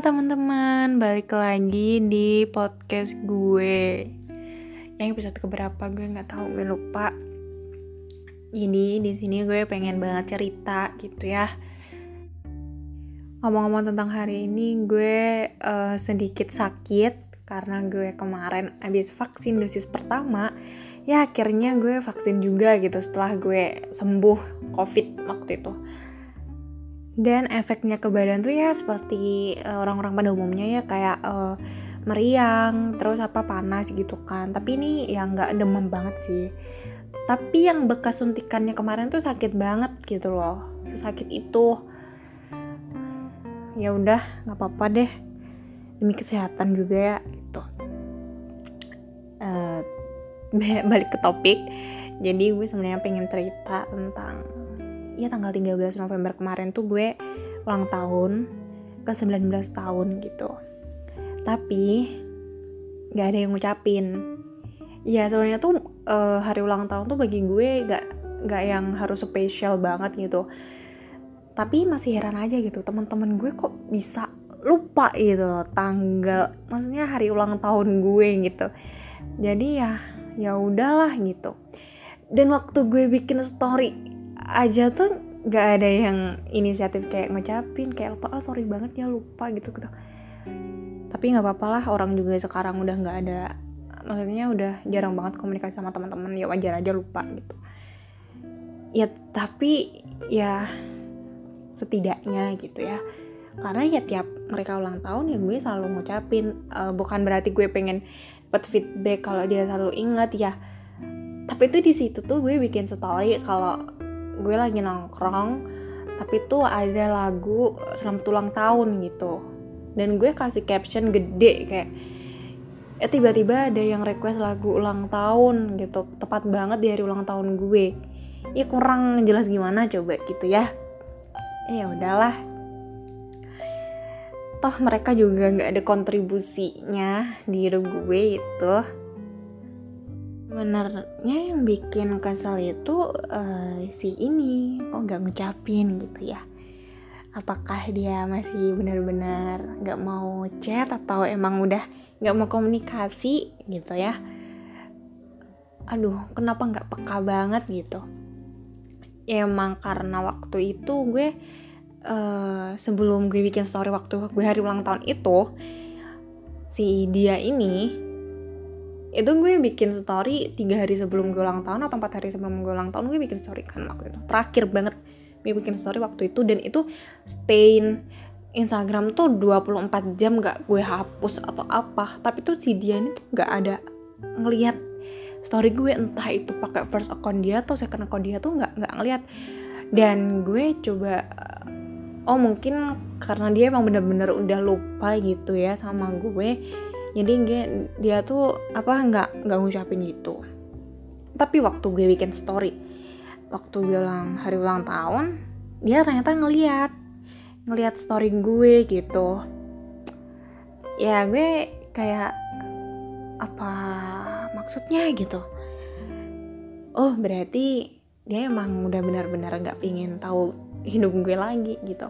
Teman-teman, balik lagi di podcast gue. Yang episode keberapa gue nggak tahu, gue lupa. Jadi di sini gue pengen banget cerita gitu ya. Ngomong-ngomong tentang hari ini, gue uh, sedikit sakit karena gue kemarin habis vaksin dosis pertama. Ya akhirnya gue vaksin juga gitu setelah gue sembuh COVID waktu itu dan efeknya ke badan tuh ya seperti eh, orang-orang pada umumnya ya kayak uh, meriang terus apa panas gitu kan. Tapi ini ya nggak demam banget sih. Tapi yang bekas suntikannya kemarin tuh sakit banget gitu loh. Sakit itu. Ya udah nggak apa-apa deh. Demi kesehatan juga ya gitu. Uh, balik ke topik. Jadi gue sebenarnya pengen cerita tentang ya tanggal 13 November kemarin tuh gue ulang tahun ke 19 tahun gitu. Tapi gak ada yang ngucapin. Ya sebenarnya tuh uh, hari ulang tahun tuh bagi gue gak gak yang harus spesial banget gitu. Tapi masih heran aja gitu teman-teman gue kok bisa lupa gitu loh tanggal maksudnya hari ulang tahun gue gitu. Jadi ya ya udahlah gitu. Dan waktu gue bikin story aja tuh gak ada yang inisiatif kayak ngucapin kayak lupa oh sorry banget ya lupa gitu gitu. Tapi nggak apa-apa lah orang juga sekarang udah nggak ada maksudnya udah jarang banget komunikasi sama teman-teman ya wajar aja lupa gitu. Ya tapi ya setidaknya gitu ya. Karena ya tiap mereka ulang tahun ya gue selalu ngucapin uh, bukan berarti gue pengen dapat feedback kalau dia selalu ingat ya. Tapi itu di situ tuh gue bikin story kalau gue lagi nongkrong tapi tuh ada lagu selamat ulang tahun gitu. Dan gue kasih caption gede kayak eh tiba-tiba ada yang request lagu ulang tahun gitu. Tepat banget di hari ulang tahun gue. Ya kurang jelas gimana coba gitu ya. Eh ya udahlah. Toh mereka juga nggak ada kontribusinya di hidup gue itu sebenarnya yang bikin kesel itu uh, si ini. Kok nggak ngucapin gitu ya. Apakah dia masih benar-benar nggak mau chat atau emang udah nggak mau komunikasi gitu ya? Aduh kenapa nggak peka banget gitu? Ya, emang karena waktu itu gue uh, sebelum gue bikin story waktu gue hari ulang tahun itu si dia ini itu gue bikin story tiga hari sebelum gue ulang tahun atau empat hari sebelum gue ulang tahun gue bikin story kan waktu itu. Terakhir banget gue bikin story waktu itu dan itu stain Instagram tuh 24 jam gak gue hapus atau apa. Tapi tuh si dia ini tuh gak ada ngelihat story gue entah itu pakai first account dia atau second account dia tuh nggak nggak ngelihat. Dan gue coba oh mungkin karena dia emang bener-bener udah lupa gitu ya sama gue jadi dia, dia tuh apa nggak nggak ngucapin gitu. Tapi waktu gue bikin story waktu gue ulang hari ulang tahun dia ternyata ngeliat ngeliat story gue gitu. Ya gue kayak apa maksudnya gitu? Oh berarti dia emang udah benar-benar nggak pingin tahu hidup gue lagi gitu.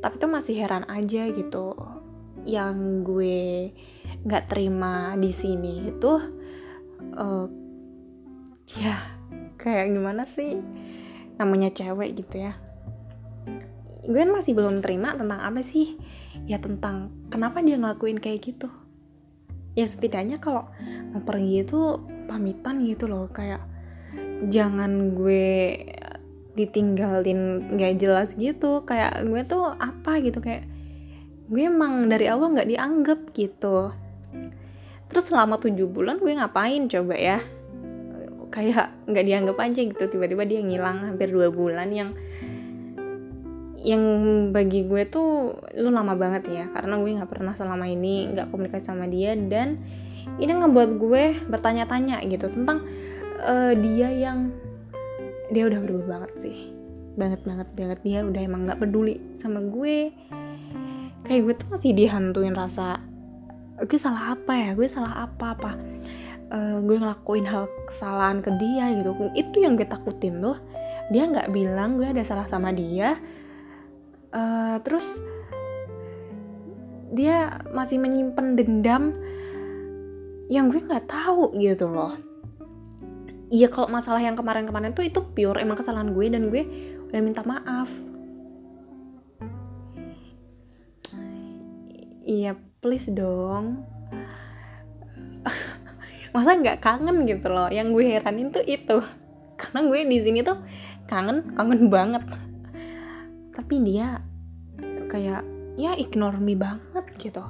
Tapi tuh masih heran aja gitu yang gue nggak terima di sini itu uh, ya kayak gimana sih? Namanya cewek gitu ya. Gue masih belum terima tentang apa sih? Ya tentang kenapa dia ngelakuin kayak gitu. Ya setidaknya kalau mau pergi itu pamitan gitu loh kayak jangan gue ditinggalin nggak jelas gitu. Kayak gue tuh apa gitu kayak gue emang dari awal nggak dianggap gitu. Terus selama tujuh bulan gue ngapain coba ya? Kayak nggak dianggap aja gitu tiba-tiba dia ngilang hampir dua bulan yang yang bagi gue tuh lu lama banget ya karena gue nggak pernah selama ini nggak komunikasi sama dia dan ini ngebuat gue bertanya-tanya gitu tentang uh, dia yang dia udah berubah banget sih. Banget banget banget. Dia udah emang nggak peduli sama gue kayak gue tuh masih dihantuin rasa gue salah apa ya? Gue salah apa apa? Uh, gue ngelakuin hal kesalahan ke dia gitu. Itu yang gue takutin tuh. Dia nggak bilang gue ada salah sama dia. Uh, terus dia masih menyimpan dendam yang gue nggak tahu gitu loh. Iya kalau masalah yang kemarin-kemarin tuh itu pure emang kesalahan gue dan gue udah minta maaf. Iya please dong. Masa nggak kangen gitu loh? Yang gue heranin tuh itu. Karena gue di sini tuh kangen, kangen banget. Tapi dia kayak ya ignore me banget gitu.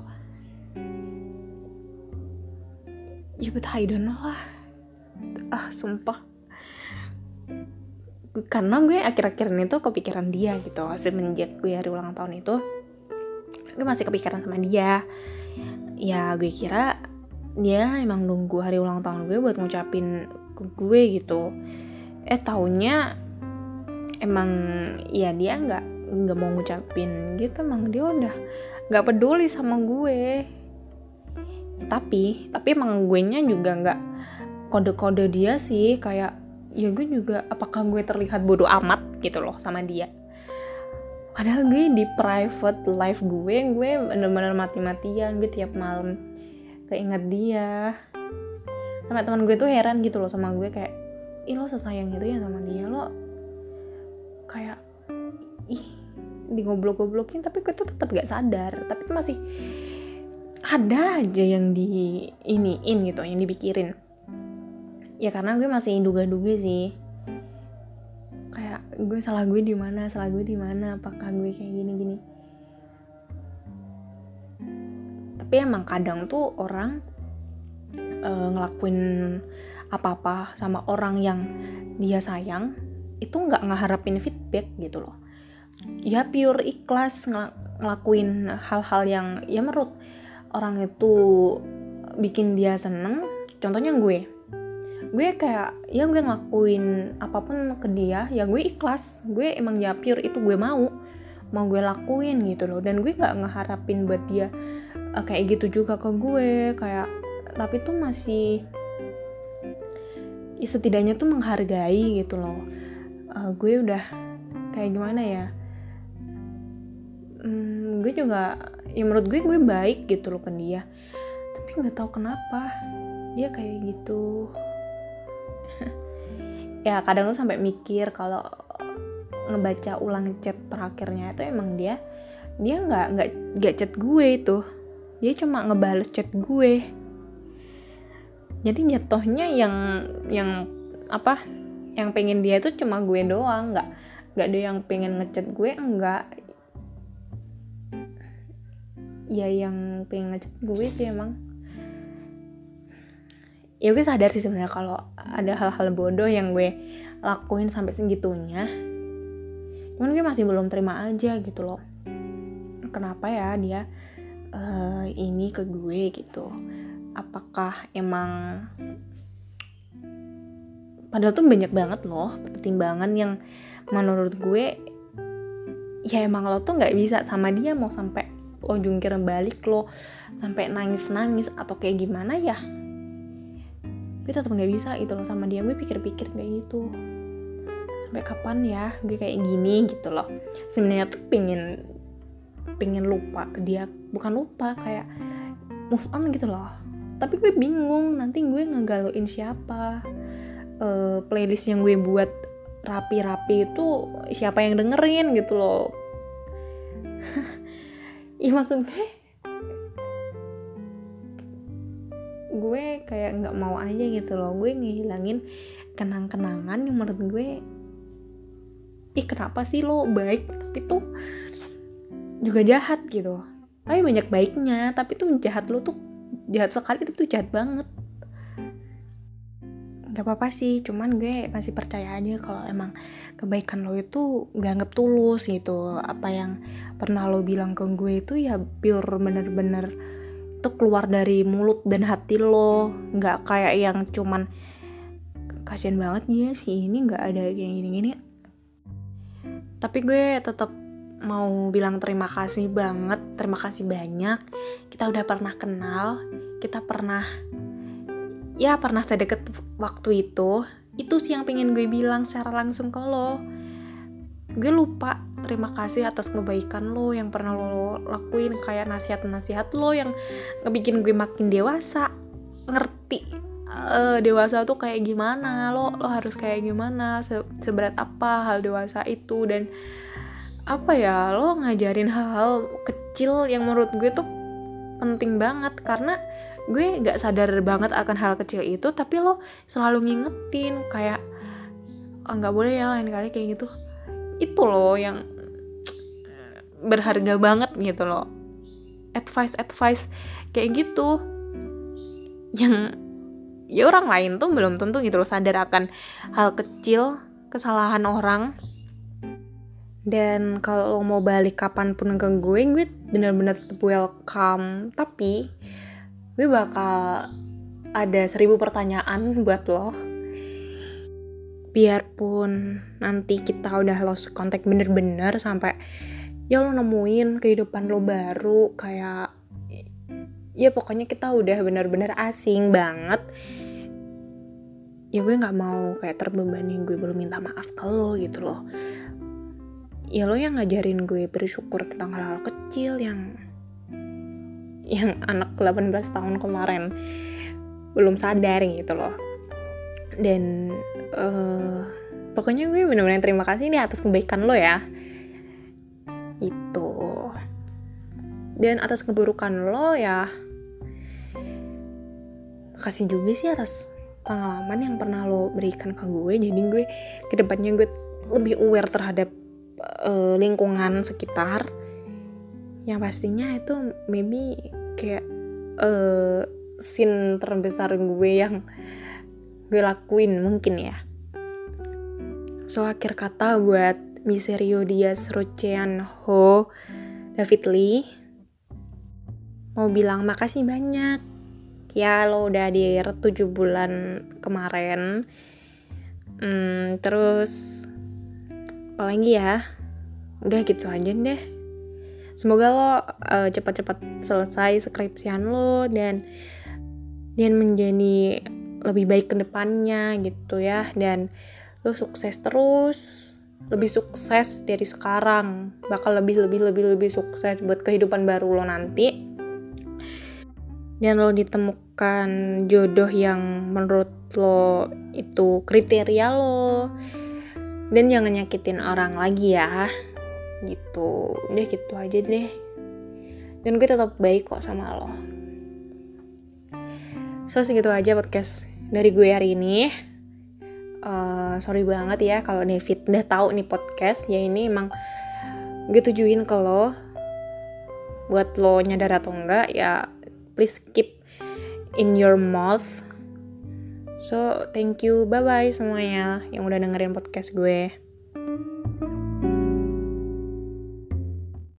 Ya but I don't know lah ah sumpah karena gue akhir-akhir ini tuh kepikiran dia gitu semenjak gue hari ulang tahun itu gue masih kepikiran sama dia. Ya gue kira dia emang nunggu hari ulang tahun gue buat ngucapin ke gue gitu. Eh taunya emang ya dia nggak nggak mau ngucapin gitu emang dia udah nggak peduli sama gue. Tapi tapi emang gue nya juga nggak kode-kode dia sih kayak ya gue juga apakah gue terlihat bodoh amat gitu loh sama dia padahal gue di private life gue gue bener-bener mati-matian gue tiap malam keinget dia. Sama teman gue tuh heran gitu loh sama gue kayak ih lo sesayang gitu ya sama dia lo kayak ih digoblok-goblokin tapi gue tuh tetap gak sadar tapi tuh masih ada aja yang di iniin gitu yang dipikirin. Ya karena gue masih duga-duga sih gue salah gue di mana salah gue di mana apakah gue kayak gini gini. Tapi emang kadang tuh orang uh, ngelakuin apa-apa sama orang yang dia sayang itu nggak ngeharapin feedback gitu loh. Ya pure ikhlas ngel ngelakuin hal-hal yang ya menurut orang itu bikin dia seneng contohnya gue gue kayak ya gue ngelakuin apa pun ke dia ya gue ikhlas. Gue emang ya pure itu gue mau mau gue lakuin gitu loh. Dan gue nggak ngeharapin buat dia uh, kayak gitu juga ke gue kayak tapi tuh masih ya setidaknya tuh menghargai gitu loh. Uh, gue udah kayak gimana ya hmm, gue juga ya menurut gue gue baik gitu loh ke dia. Tapi nggak tahu kenapa dia kayak gitu ya kadang tuh sampai mikir kalau ngebaca ulang chat terakhirnya itu emang dia dia nggak nggak nggak chat gue itu. Dia cuma ngebales chat gue. Jadi jatuhnya yang yang apa yang pengen dia itu cuma gue doang. Nggak nggak ada yang pengen ngechat gue enggak ya yang pengen ngechat gue sih emang ya gue sadar sih sebenarnya kalau ada hal-hal bodoh yang gue lakuin sampai segitunya cuman gue masih belum terima aja gitu loh. Kenapa ya dia uh, ini ke gue gitu? Apakah emang padahal tuh banyak banget loh pertimbangan yang menurut gue ya emang lo tuh nggak bisa sama dia mau sampai lo jungkir balik lo sampai nangis nangis atau kayak gimana ya gue tetap nggak bisa gitu loh sama dia. Gue pikir-pikir kayak gitu. Sampai kapan ya gue kayak gini gitu loh. Sebenarnya tuh pengen pengen lupa ke dia. Bukan lupa kayak move on gitu loh. Tapi gue bingung nanti gue ngegaluin siapa? Uh, playlist yang gue buat rapi-rapi itu siapa yang dengerin gitu loh. Ya maksud gue gue kayak nggak mau aja gitu loh. Gue ngehilangin kenang-kenangan yang menurut gue ih kenapa sih lo baik tapi tuh juga jahat? gitu. Tapi banyak baiknya tapi tuh jahat lo tuh jahat sekali tapi tuh jahat banget. Nggak apa-apa sih cuman gue masih percaya aja kalau emang kebaikan lo itu gak anggap tulus gitu. Apa yang pernah lo bilang ke gue itu ya pure bener-bener itu keluar dari mulut dan hati lo. Nggak kayak yang cuman kasian banget ya si ini nggak ada yang gini-gini. Tapi gue tetap mau bilang terima kasih banget terima kasih banyak. Kita udah pernah kenal kita pernah ya pernah sedekat waktu itu. Itu sih yang pengen gue bilang secara langsung ke lo. Gue lupa terima kasih atas kebaikan lo yang pernah lo lakuin kayak nasihat-nasihat lo yang ngebikin gue makin dewasa. Ngerti uh, dewasa tuh kayak gimana lo lo harus kayak gimana se seberat apa hal dewasa itu dan apa ya lo ngajarin hal-hal kecil yang menurut gue tuh penting banget. Karena gue nggak sadar banget akan hal kecil itu tapi lo selalu ngingetin kayak ah, nggak oh, boleh ya lain kali kayak gitu. Itu loh yang berharga banget gitu loh. Advice advice kayak gitu. Yang ya orang lain tuh belum tentu gitu loh sadar akan hal kecil kesalahan orang. Dan kalau mau balik kapan pun ke gue gue bener-bener tetap welcome. Tapi gue bakal ada seribu pertanyaan buat lo. Biarpun nanti kita udah lost kontak bener-bener sampai ya lo nemuin kehidupan lo baru kayak ya pokoknya kita udah benar-benar asing banget. Ya gue nggak mau kayak terbebani gue belum minta maaf ke lo gitu loh. Ya lo yang ngajarin gue bersyukur tentang hal-hal kecil yang yang anak 18 tahun kemarin belum sadar gitu loh. Dan uh, pokoknya gue benar-benar terima kasih nih atas kebaikan lo ya itu. Dan atas keburukan lo ya makasih juga sih atas pengalaman yang pernah lo berikan ke gue. Jadi gue ke depannya gue lebih aware terhadap uh, lingkungan sekitar. Yang pastinya itu maybe kayak uh, scene terbesar gue yang gue lakuin mungkin ya. So akhir kata buat Miserio Diaz Rocean Ho David Lee. Mau bilang makasih banyak. Ya lo udah di 7 bulan kemarin. Hmm, terus apalagi ya? Udah gitu aja deh. Semoga lo uh, cepat-cepat selesai skripsian lo dan dan menjadi lebih baik ke depannya gitu ya. Dan lo sukses terus lebih sukses dari sekarang. Bakal lebih lebih lebih lebih sukses buat kehidupan baru lo nanti. Dan lo ditemukan jodoh yang menurut lo itu kriteria lo. Dan jangan nyakitin orang lagi ya. Gitu. Udah gitu aja deh. Dan gue tetap baik kok sama lo. So segitu aja podcast dari gue hari ini uh, sorry banget ya kalau David udah tahu nih podcast. Ya ini emang gue tujuin ke lo. Buat lo nyadar atau enggak ya please keep in your mouth. So thank you. Bye bye semuanya yang udah dengerin podcast gue